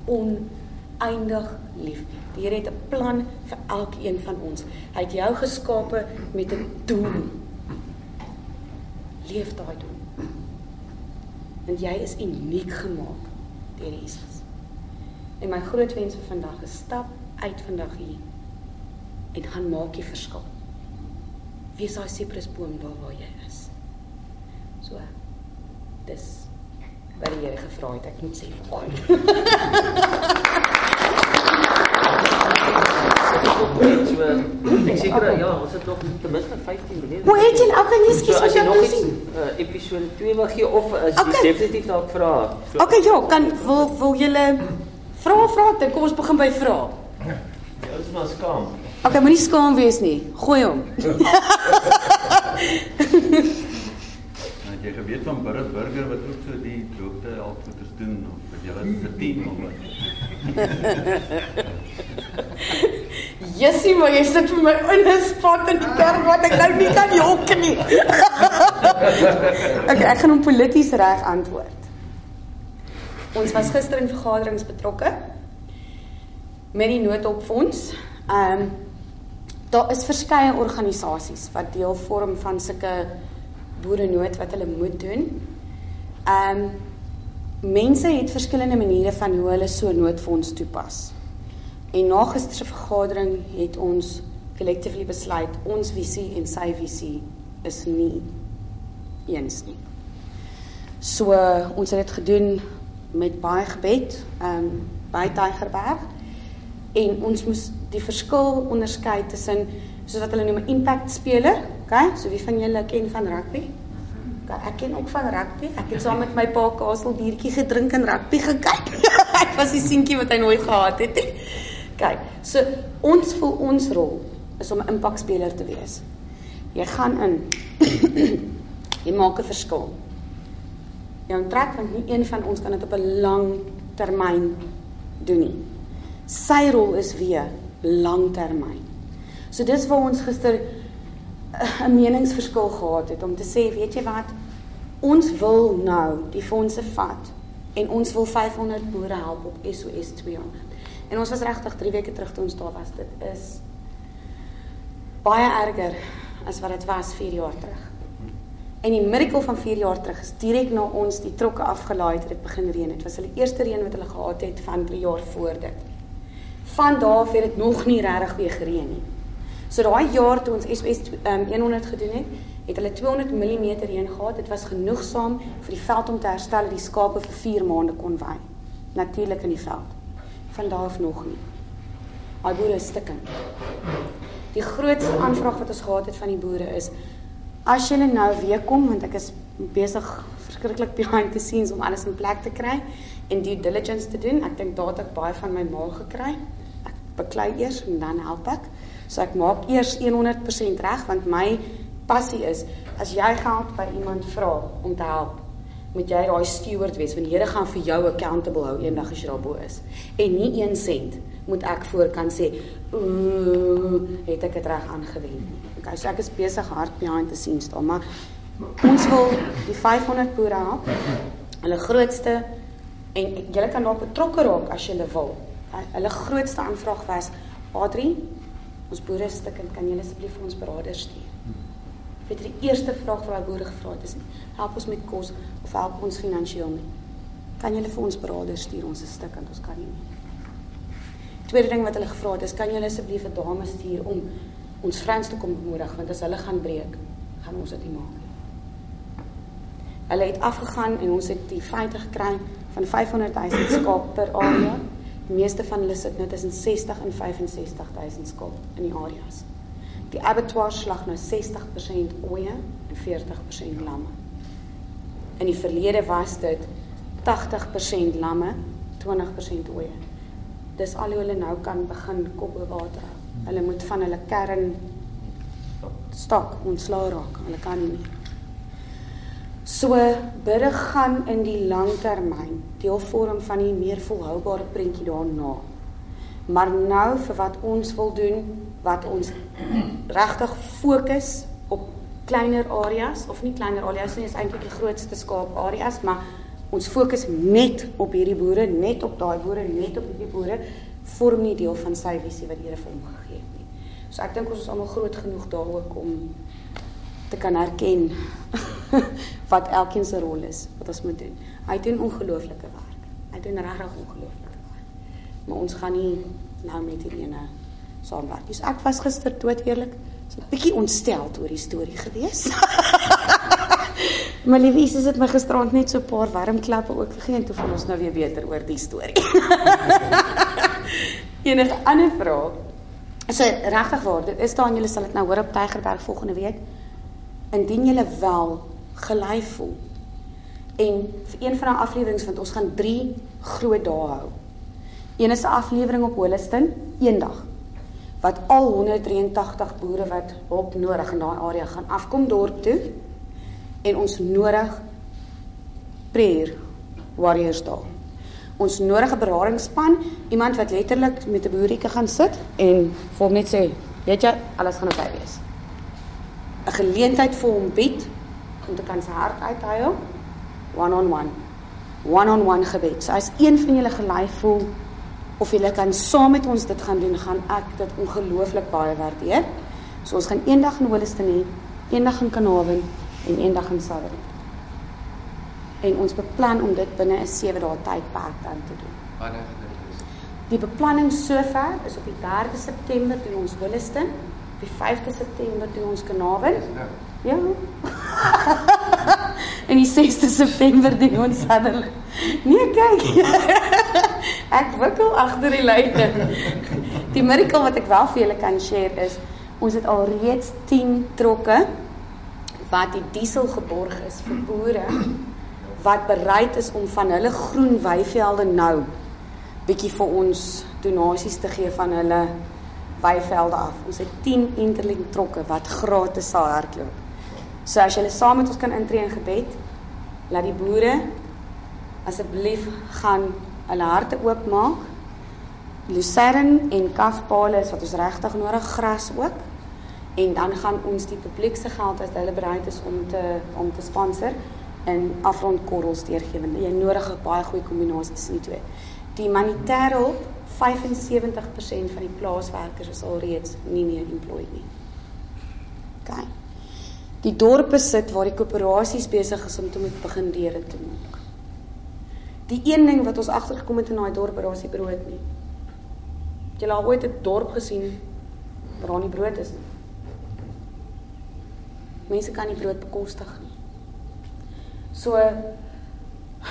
oneindig lief. Die Here het 'n plan vir elkeen van ons. Hy het jou geskape met 'n doel leef daai doen. Want jy is uniek gemaak deur Jesus. En my groot wens vir vandag is stap uit vandag hier en gaan maak jy verskil. Wees daai siprusboom daar waar jy is. So. Dis wat die Here gevra het ek moet sê vanoggend. So ek seker ja, ons het nog ten minste 15 minute. Hoe het jy ou kan jy skies as jy nog iets sien? uh, episode 2 wil gee of as jy Okay. definitief dalk vra. So, Okay, ja, kan wil wil julle Vra vra dit, kom ons begin by vra. Die ou is maar skaam. Okay, moenie skaam wees nie. Gooi hom. Het jy geweet van Burger Burger wat ook so die droogte helpgoeders doen of wat julle se team of wat? Jessie, maar jy sit vir my in 'n spot in die kerk wat ek nou nie kan jok nie. okay, ek gaan hom polities reg antwoord. Ons was gister in vergaderings betrokke met die noodopfonds. Ehm um, daar is verskeie organisasies wat deel vorm van sulke boere nood wat hulle moet doen. Ehm um, mense het verskillende maniere van hoe hulle so noodfonds toepas. En na gister se vergadering het ons collectively besluit ons visie en sy visie is nie eens nie. So ons het dit gedoen met baie gebed ehm um, by Tigerberg en ons moes die verskil onderskei tussen soos wat hulle noem 'n impact speler, okay? So wie van julle ken van rugby? Okay, ek ken ook van rugby. Ek het saam met my pa Kasel biertjie gedrink en rugby gekyk. ek was die seentjie wat hy nooit gehad het nie. Kyk, so ons voel ons rol is om 'n impakspeler te wees. Jy gaan in. jy maak 'n verskil. Jou trek want nie een van ons kan dit op 'n lang termyn doen nie. Sy rol is weer langtermyn. So dis waar ons gister eh, 'n meningsverskil gehad het om te sê, weet jy wat? Ons wil nou die fondse vat en ons wil 500 boere help op SOS 200. En ons was regtig 3 weke terug toe ons daar was. Dit is baie erger as wat dit was 4 jaar terug. En die miracle van 4 jaar terug is direk na ons die trokke afgelaai het, dit begin reën. Dit was hulle eerste reën wat hulle gehad het van 3 jaar voor dit. Van daar af het dit nog nie regtig weer gereën nie. So daai jaar toe ons SOS um, 100 gedoen het, het hulle 200 mm reën gehad. Dit was genoegsaam vir die veld om te herstel dat die skape vir 4 maande kon wei. Natuurlik in die veld van daar af nog nie. Al boere is stikkend. Die grootste aanvraag wat ons gehad het van die boere is as julle nou weer kom want ek is besig verskriklik behind the scenes om alles in plek te kry en due diligence te doen. Ek dink daar het ek baie van my ma gekry. Ek beklei eers en dan help ek. So ek maak eers 100% reg want my passie is as jy geld by iemand vra om te help moet jy daai steward wees want die Here gaan vir jou accountable hou eendag as jy daarbo is. En nie 1 sent moet ek voor kan sê, ooh, het ek dit reg aangewend nie. Okay, so ek is besig hard behind the scenes daar, maar ons wil die 500 boere help. Hulle grootste en julle kan daar betrokke raak as jy wil. Hulle grootste aanvraag was, "Adri, ons boere stikkend, kan julle asseblief vir ons beraders stuur?" Dit is die eerste vraag wat daai boere gevra het is nie, help ons met kos of help ons finansiëel nie. Kan julle vir ons beraders stuur ons 'n stuk want ons kan nie. Tweede ding wat hulle gevra het is kan julle asseblief 'n dame stuur om ons vrouens te kom bemoedig want as hulle gaan breek, gaan ons dit nie maak nie. Hulle het afgegaan en ons het die feite gekry van 500 000 skaap per area. Die meeste van hulle sit nou tussen 60 en 65 000 skaap in die areas. Die abattoir slag nou 60% ooe en 40% lamme. In die verlede was dit 80% lamme, 20% ooe. Dis al hoe hulle nou kan begin kop bo water hou. Hulle moet van hulle kern stok ontslaa raak. Hulle kan nie. So bidde gaan in die langtermyn deel vorm van die meer volhoubare prentjie daarna. Maar nou vir wat ons wil doen, wat ons regtig fokus kleiner areas of nie kleiner areas nie, is eintlik die grootste skaap areas, maar ons fokus net op hierdie boere, net op daai boere, net op hierdie boere vorm nie deel van sy visie wat die Here vir hom gegee het nie. So ek dink ons is almal groot genoeg daar ook om te kan herken wat elkeen se rol is wat ons moet doen. Hy doen ongelooflike werk. Hy doen regtig ongelooflike werk. Maar ons gaan nie nou met hierdie ene saamwerk. Dus ek was gister dood eerlik so bietjie ontstel oor die storie gewees. maar liefies is dit my gisterand net so 'n paar warm klappe ook gegee en toe voel ons nou weer beter oor die storie. Enige ander vrae? So regtig waar, dit is daar en julle sal dit nou hoor op Tygerberg volgende week. Indien julle wel gelei voel en vir een van daai afleweringe want ons gaan 3 groot dae hou. enige aflewering op Holliston eendag wat al 183 boere wat hulp nodig in daai area gaan afkom dorp toe en ons nodig prayer warriors daar. Ons nodige beradingspan, iemand wat letterlik met 'n boerieke gaan sit en vir hom net sê, weet jy, alles gaan oukei wees. 'n Geleentheid vir hom bied om te kan sy hart uithuil one on one. One on one gebed. So as een van julle gelei voel of julle kan saam met ons dit gaan doen, gaan ek dit ongelooflik baie waardeer. So ons gaan eendag in Holliston hê, eendag in Kanawen en eendag in Sutherland. En ons beplan om dit binne 'n 7 dae tydperk dan te doen. Wanneer dit wees? Die beplanning sover is op die 3de September doen ons Holliston, op die 5de September doen ons Kanawen. Dis nou. Ja. en die 6de September doen ons Sutherland. Nee, kyk. ek wikkel agter die lyne. Die miracle wat ek wel vir julle kan share is ons het al reeds 10 trokke wat die diesel geborg is vir boere wat bereid is om van hulle groen weivelde nou bietjie vir ons donasies te gee van hulle weivelde af. Ons het 10 interlink trokke wat gratis sal hardloop. So as julle saam met ons kan intree in gebed, laat die boere asseblief gaan hulle harte oopmaak. Lucerne en kafpale is wat ons regtig nodig gras ook. En dan gaan ons die publiek se geld as hulle bereid is om te om te sponsor in afrondkorrels deurgee. Want jy nodig 'n baie goeie kombinasie tussen die twee. Die humanitêre hulp 75% van die plaaswerkers is alreeds nie meer employed nie. OK. Die dorpe sit waar die koöperasies besig is om te moet begin deure te maak. Die een ding wat ons agtergekom het in daai dorp daar is brood nie. Het jy al ooit 'n dorp gesien waar daar nie brood is nie? Mense kan nie brood bekostig nie. So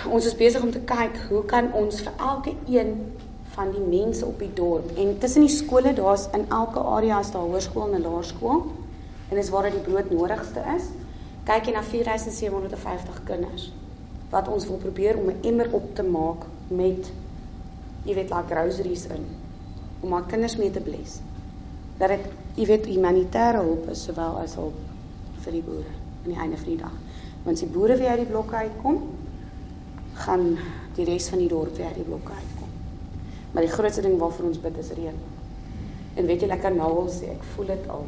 ons is besig om te kyk hoe kan ons vir elke een van die mense op die dorp en tussen die skole daar's in elke area is daar hoërskool en laerskool en dis waar dit die brood nodigste is. Kyk jy na 4750 kinders wat ons wil probeer om 'n emmer op te maak met jy weet like groceries in om maar kinders mee te bless. Dat dit jy weet humanitêre hulp is sowel as hulp vir die boere aan die einde van die dag. Want as die boere weer uit die blokke uitkom, gaan die res van die dorp weer uit die blokke uitkom. Maar die grootste ding waarvoor ons bid is reën. En weet jy lekker nou al sê ek voel dit al.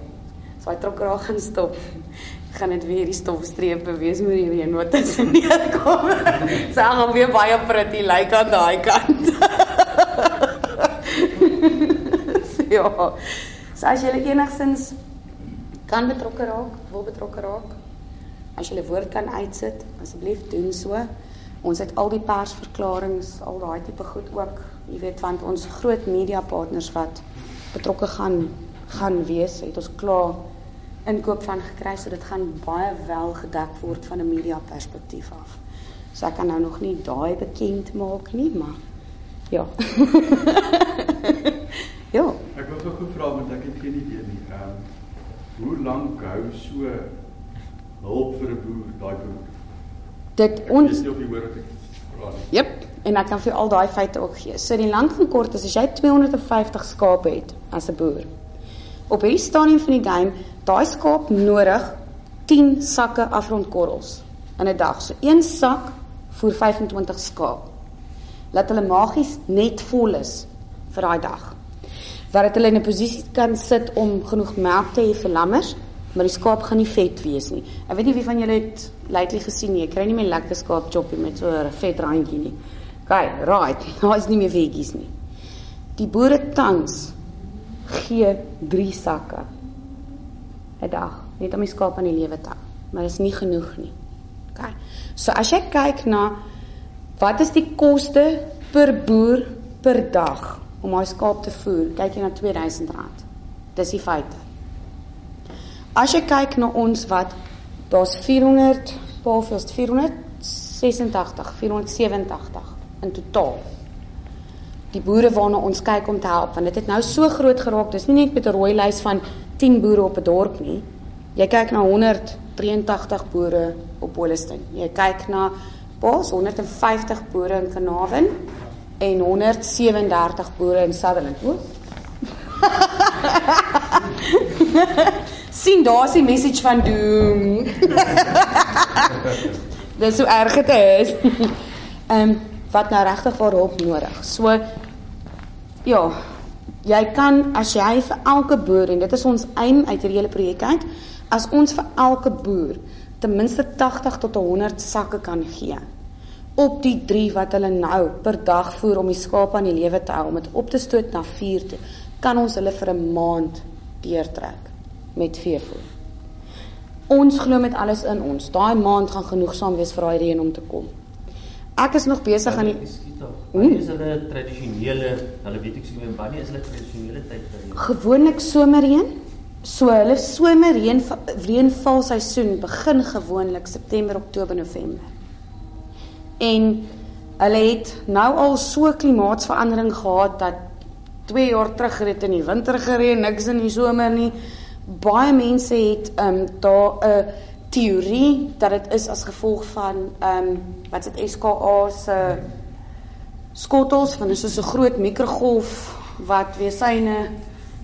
So hy trok raak gaan stop. Gaan dit weer die stofstrepe wees met die reën wat tussen neerkom. So hy gaan weer baie pretty lyk like aan daai kant. so, ja. So as jy enigsins kan betrokke raak, wil betrokke raak. As jy 'n woord kan uitsit, asseblief doen so. Ons het al die persverklaringe, al daai tipe goed ook, jy weet want ons groot media partners wat betrokke gaan gaan wees, het ons klaar inkoop van gekry so dit gaan baie wel gedek word van 'n media perspektief af. So ek kan nou nog nie daai bekend maak nie, maar ja. ja. Ek wil gou vra want ek het geen idee nie. Ehm hoe lank hou so hulp vir 'n boer daai boer? Dit ons weet nie of jy hoor wat ek vra nie. Jep, en ek kan vir al daai feite ook gee. So die lank en kort is as jy 250 skape het as 'n boer. Op hierdie stadium van die game, daai skaap nodig 10 sakke afrondkorrels in 'n dag. So een sak voer 25 skaap. Laat hulle magies net vol is vir daai dag. Wat dit hulle in 'n posisie kan sit om genoeg melk te hê vir lammers, maar die skaap gaan nie vet wees nie. Ek weet nie wie van julle het lately gesien nie. Jy kry nie meer lekker skaap choppie met so 'n vet randjie nie. Kyk, right. Daar is nie meer vetjies nie. Die boere tans gee 3 sakke 'n dag net om die skaap aan die lewe te hou. Maar dit is nie genoeg nie. OK. So as jy kyk na wat is die koste per boer per dag om daai skaap te voer, kyk jy na R2000. Dis die feite. As jy kyk na ons wat daar's 400, hoeveel is dit? 486, 487 in totaal. Die boere waarna ons kyk om te help want dit het nou so groot geraak. Dis nie net met 'n rooi lys van 10 boere op 'n dorp nie. Jy kyk na 183 boere op Holliston. Jy kyk na Paas 150 boere in Kanawen en 137 boere in Sutherland. O. sien daar's die message van doom. Dis so erg dit is. Ehm um, wat nou regtig vir hulp nodig. So ja, jy kan as jy vir elke boer en dit is ons aim uit hierdie hele projek uit, as ons vir elke boer ten minste 80 tot 100 sakke kan gee op die 3 wat hulle nou per dag voer om die skaap aan die lewe te hou om dit op te stoot na 4 toe, kan ons hulle vir 'n maand deurtrek met veevoer. Ons glo met alles in ons. Daai maand gaan genoegsaam wees vir daai reën om te kom. Ek is nog besig aan die Wanneer is hulle tradisionele, hulle weet ek sê wanneer is hulle tradisionele tyd vir reën? Gewoonlik somerreën. So hulle somerreën reënvalseisoen begin gewoonlik September, Oktober, November. En hulle het nou al so klimaatsverandering gehad dat 2 jaar terug het in die winter gereën, niks in die somer nie. Baie mense het ehm um, daar 'n teorie dat dit is as gevolg van ehm um, wat dit SKA se skottels van soos 'n groot mikrogolf wat weer syne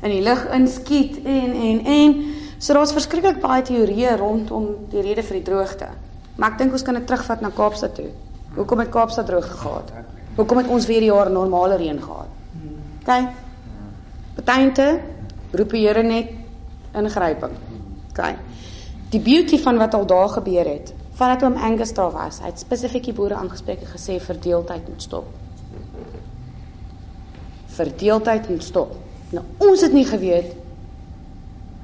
in die lug inskiet en en en so daar's verskriklik baie teorieë rondom die rede vir die droogte. Maar ek dink ons kan dit terugvat na Kaapstad toe. Hoekom het Kaapstad droog gehad? Hoekom het ons weer die jaar normale reën gehad? OK. Betuinte roep die Here net ingryping. OK. Die beauty van wat al daar gebeur het, vandat oom Angus daar was, hy het spesifiek die boere aangespreek en gesê verdeeldheid moet stop. Verdeeldheid moet stop. Nou ons het nie geweet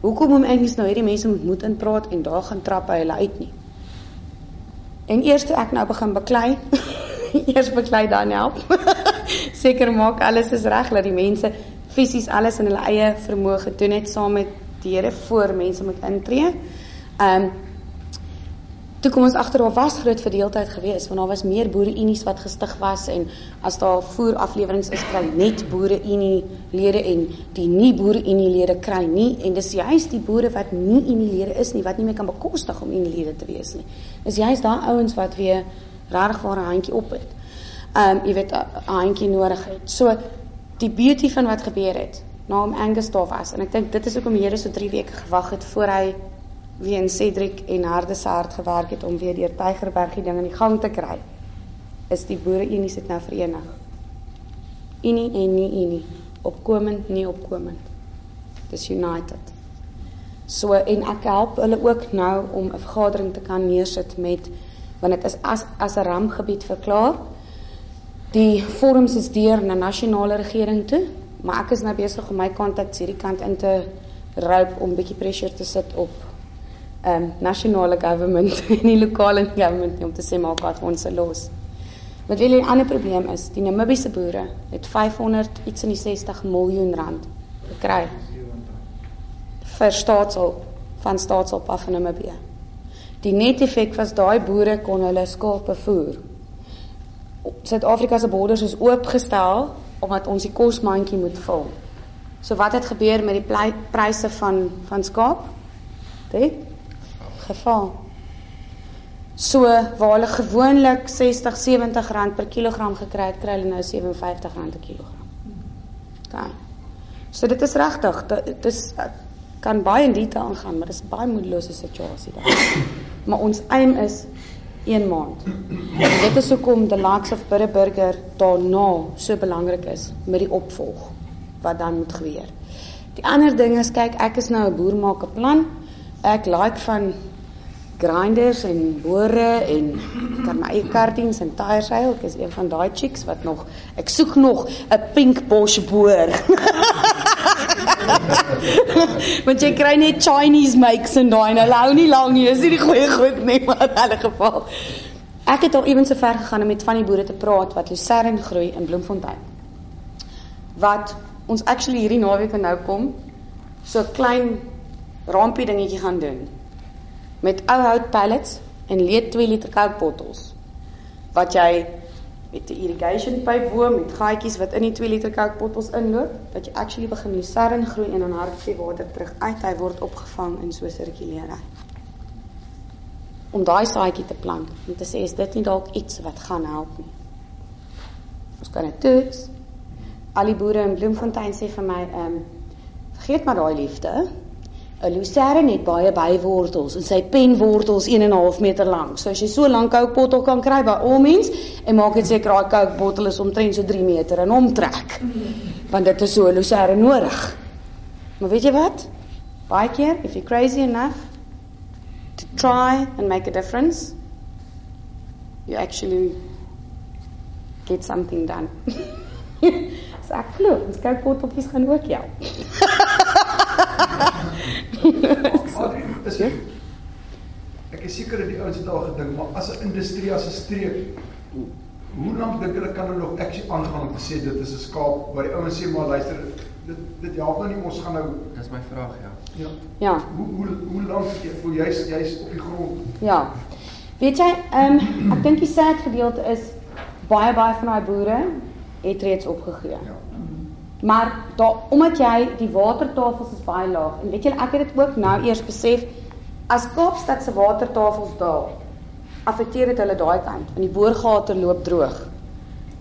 hoekom oom Angus nou hierdie mense moet moet inpraat en daar gaan trap hy hulle uit nie. En eers toe ek nou begin beklei, eers beklei dan help. Seker maak alles is reg dat die mense fisies alles in hulle eie vermoë gedoen het saam met die Here voor mense moet intree. Ehm um, toe kom ons agter daar was groot verdeeldheid geweest want daar was meer boere unies wat gestig was en as daar voer afleweringe is kry net boere unie lede en die nie boere unie lede kry nie en dis juist die boere wat nie unie lede is nie wat nie meer kan bekostig om unie lede te wees nie. Dis juist daai ouens wat weer regtig waar 'n handjie op het. Ehm um, jy weet 'n handjie nodig het. So die beauty van wat gebeur het na om Angus daar was en ek dink dit is hoekom die Here so 3 weke gewag het voor hy wie en Cedric en Harde se hart gewerk het om weer deur Tygerberg die ding in die gang te kry. Is die boere unie sit nou verenig. Unie en nie unie, opkomend nie opkomend. Dis united. So en ek help hulle ook nou om 'n vergadering te kan neersit met want dit is as as 'n rampgebied verklaar. Die forums is deur na nasionale regering toe, maar ek is nou besig om my kontak hierdie kant in te roep om bietjie pressure te sit op um, nasionale government en die lokale government nie, om te sê maak wat ons se los. Wat wil 'n ander probleem is, die Namibiese boere het 500 iets in die 60 miljoen rand gekry vir staatshulp van staatshulp af in Namibië. Die net effek was daai boere kon hulle skape voer. Suid-Afrika se borders is oopgestel omdat ons die kosmandjie moet vul. So wat het gebeur met die pryse van van skaap? Dit geval. So waar hulle gewoonlik 60, 70 rand per kilogram gekry het, kry hulle nou 57 rand per kilogram. Daai. So dit is regtig, dit is kan baie in detail aangaan, maar dit is 'n baie moedelose situasie daar. maar ons aim is 1 maand. En dit is hoekom die likes of Butter Burger daarna so belangrik is met die opvolg wat dan moet gebeur. Die ander ding is kyk, ek is nou 'n boer maak 'n plan. Ek like van grinders en bore en kan my eie kartings en tyres ry. Ek is een van daai chicks wat nog ek soek nog 'n pink Bosch boer. Want jy kry net Chinese makes en daai nou hou nie lank nie. Is nie die goeie goed nie, maar in alle geval. Ek het al ewens so ver gegaan om met van die boere te praat wat lucerne groei in Bloemfontein. Wat ons actually hierdie naweek nou kom so 'n klein rampie dingetjie gaan doen met ou hout pallets en leed 2 liter Coke bottels wat jy met 'n irrigation pyp bo met gaatjies wat in die 2 liter Coke bottels inloop dat jy actually begin lucerne groei en dan hartjie water terug uit hy word opgevang in so 'n sirkuleerry om daai saadjie te plant om te sê is dit nie dalk iets wat gaan help nie ons kan dit toets. Al die boere in Bloemfontein sê vir my, ehm um, vergeet maar daai liefde. 'n Lucerne het baie bywortels en sy penwortels 1 en 'n half meter lank. So as jy so lank Coke bottel kan kry by al mens en maak dit seker daai Coke bottel is omtrent so 3 meter in omtrek. Want dit is so 'n Lucerne nodig. Maar weet jy wat? Baie keer if you're crazy enough to try and make a difference, you actually get something done. so ek glo, ons Coke botteltjies gaan ook help. Adrian, is jy? Ek is seker dat die ouens het al gedink, maar as 'n industrie as 'n streek, hoe lank dink hulle kan hulle nog aksie aangaan om te sê dit is 'n skaap waar die ouens sê maar luister, dit dit help nou nie ons gaan nou Dis my vraag, ja. ja. Ja. Hoe hoe hoe lank voel jy's jy's op die grond? Ja. Weet jy, ehm um, ek dink die sad gedeelte is baie baie van daai boere het reeds opgegee. Ja. Maar daar omdat jy die watertafels is baie laag en weet jy ek het dit ook nou eers besef as Kaapstad se watertafels daal affekteer dit hulle daai kant want die boorgate loop droog.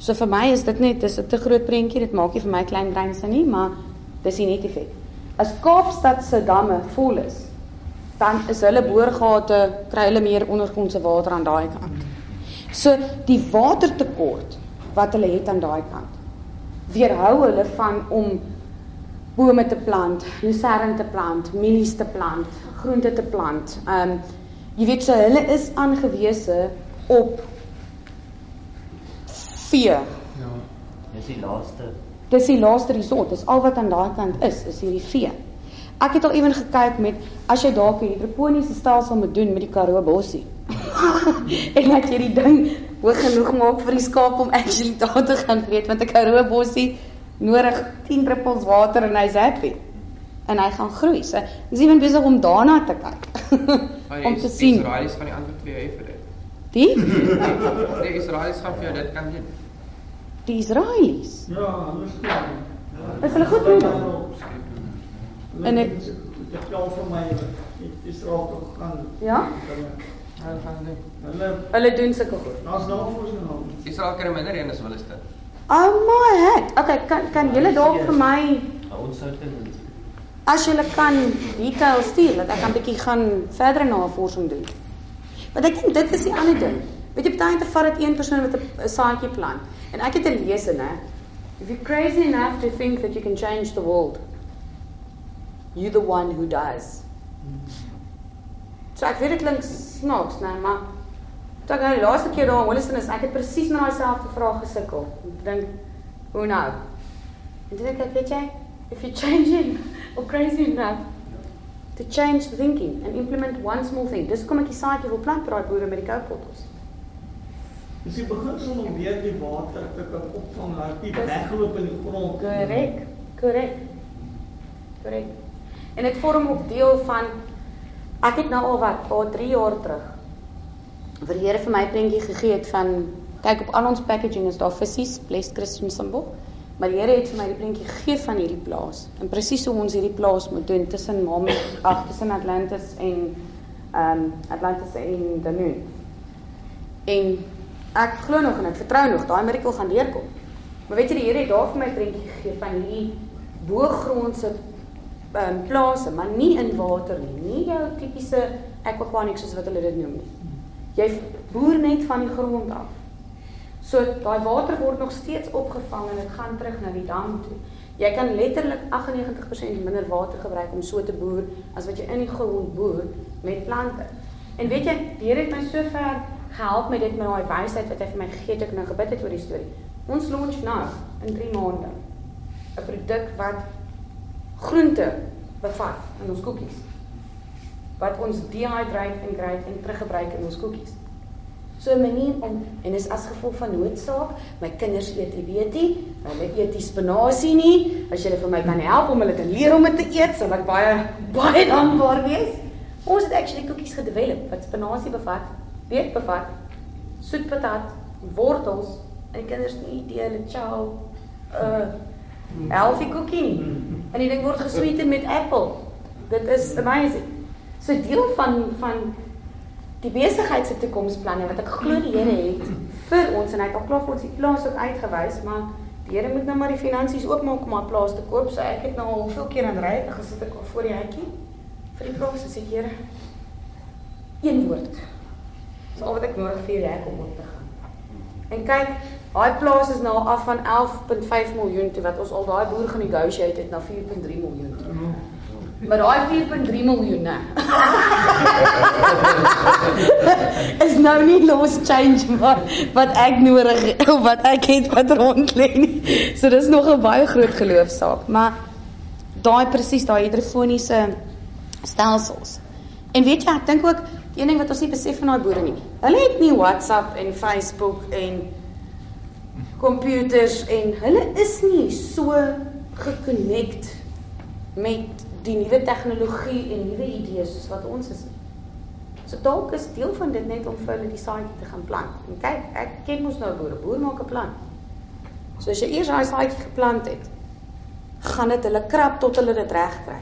So vir my is dit net dis 'n te groot prentjie, dit maak nie vir my klein brein sin nie, maar dis die net effek. As Kaapstad se damme vol is, dan is hulle boorgate kry hulle meer ondergrondse water aan daai kant. So die watertekort wat hulle het aan daai kant weerhou hulle van om bome te plant, lucerne te plant, mielies te plant, groente te plant. Um jy weet so hulle is aangewese op vee. Ja. Dis die laaste. Dis die laaste resort. Dis al wat aan daai kant is, is hierdie vee. Ek het al ewen gekyk met as jy dalk hierdie hidroponiese stelsel moet doen met die Karoo bossie. en dat jy die ding hoog genoeg maak vir die skaap om actually daar te gaan vreet want 'n Karoo bossie nodig 10 druppels water en hy's happy. En hy gaan groei. So, ek is ewen besig om daarna te kyk. om te sien. Israelies gaan die ander twee hê vir dit. Die Die Israelies gaan vir jou dit kan doen. die Israelies. Ja, anders nie. Is hulle goed doen? En ek- ek het al vir my Israel toe gegaan. Ja? Hulle gaan doen. Hulle Hulle doen sulke goed. daar's navorsing aan. Israel kry minder een as Palestina. Oh my head. Okay, kan kan julle dalk vir my Ons sou dit as julle kan details stuur dat ek 'n bietjie gaan verdere navorsing doen. Want ek dink dit is die ander ding. Weet jy baie te vat dit een persoon met 'n saadjie plant. En ek het gelees en hè. If you're crazy enough to think that you can change the world, you're the one who does. So ek weet dit klink snaaks, nee, maar toe ek nou die laaste keer daar in Holliston is, ek het presies met daai selfde vraag gesukkel. Ek dink, hoe nou? En toe dink ek, weet jy, if you're changing or crazy enough to change the thinking and implement one small thing. Dis kom ek die saadjie wil plant vir daai boere met die koupbottels. Dis die beginsel om weer die water te kan opvang laat nie wegloop in die grond. Korrek. Korrek. Korrek. En dit vorm ook deel van ek het nou al wat, al 3 jaar terug vir die Here vir my prentjie gegee het van kyk op al ons packaging is daar visies, blessed Christian symbol. Maar die Here het vir my die prentjie gegee van hierdie plaas en presies hoe ons hierdie plaas moet doen tussen Mami, ag tussen Atlantis en ehm um, Atlantis en Danune. En ek glo nog en ek vertrou nog daai mirakel gaan deurkom. Maar weet jy die Here het daar vir my prentjie gegee van hierdie boogrondse ehm um, plase, maar nie in water nie. Nie jou tipiese aquaponics soos wat hulle dit noem nie. Jy boer net van die grond af. So daai water word nog steeds opgevang en dit gaan terug na die dam toe. Jy kan letterlik 98% minder water gebruik om so te boer as wat jy in die grond boer met plante. En weet jy, die Here het my so ver gehelp met dit met daai wysheid wat hy vir my gegee het ek nou gebid het oor die storie. Ons launch nou in 3 maande 'n produk wat groente bevat in ons koekies. Wat ons dehydrate en grate en teruggebruik in ons koekies. So 'n manier om en is as gevolg van noodsaak, my kinders eet nie weet nie, hulle eet nie spinasie nie. As jy vir my kan help om hulle te leer om dit te eet, sal ek baie baie dankbaar wees. Ons het actually koekies gedevelop wat spinasie bevat, weet bevat, soet patat, wortels en die kinders nie idee hulle chow uh healthy koekie nie. En die ding word gesweeten met apple. Dit is amazing. So deel van van die besigheid se toekomsplanne wat ek glo die Here het vir ons en hy het al klaar vir ons die plaas ook uitgewys, maar die Here moet nou maar die finansies oopmaak om daai plaas te koop. So ek het nou al hoeveel keer aan ry gesit ek al voor die hekkie vir die plaas en sê Here, een woord. Dis al wat ek nodig vir hierdie hek om op te gaan. En kyk, daai plaas is nou af van 11.5 miljoen toe wat ons al daai boer gaan negotiate het na 4.3 miljoen toe. Maar daai 4.3 miljoen nê. is nou nie los change maar wat ek nodig of wat ek het wat rond lê nie. So dis nog 'n baie groot geloofsaak, maar daai presies daai hidrofoniese stelsels. En weet jy, ek dink ook een ding wat ons nie besef van daai boere nie. Hulle het nie WhatsApp en Facebook en computers en hulle is nie so gekonnekt met die nuwe tegnologie en nuwe idees soos wat ons is. So dalk is deel van dit net om vir hulle die saadjie te gaan plant. En kyk, ek ken mos nou boere, boer maak 'n plan. So as jy eers daai saadjie geplant het, gaan dit hulle krap tot hulle dit reg kry.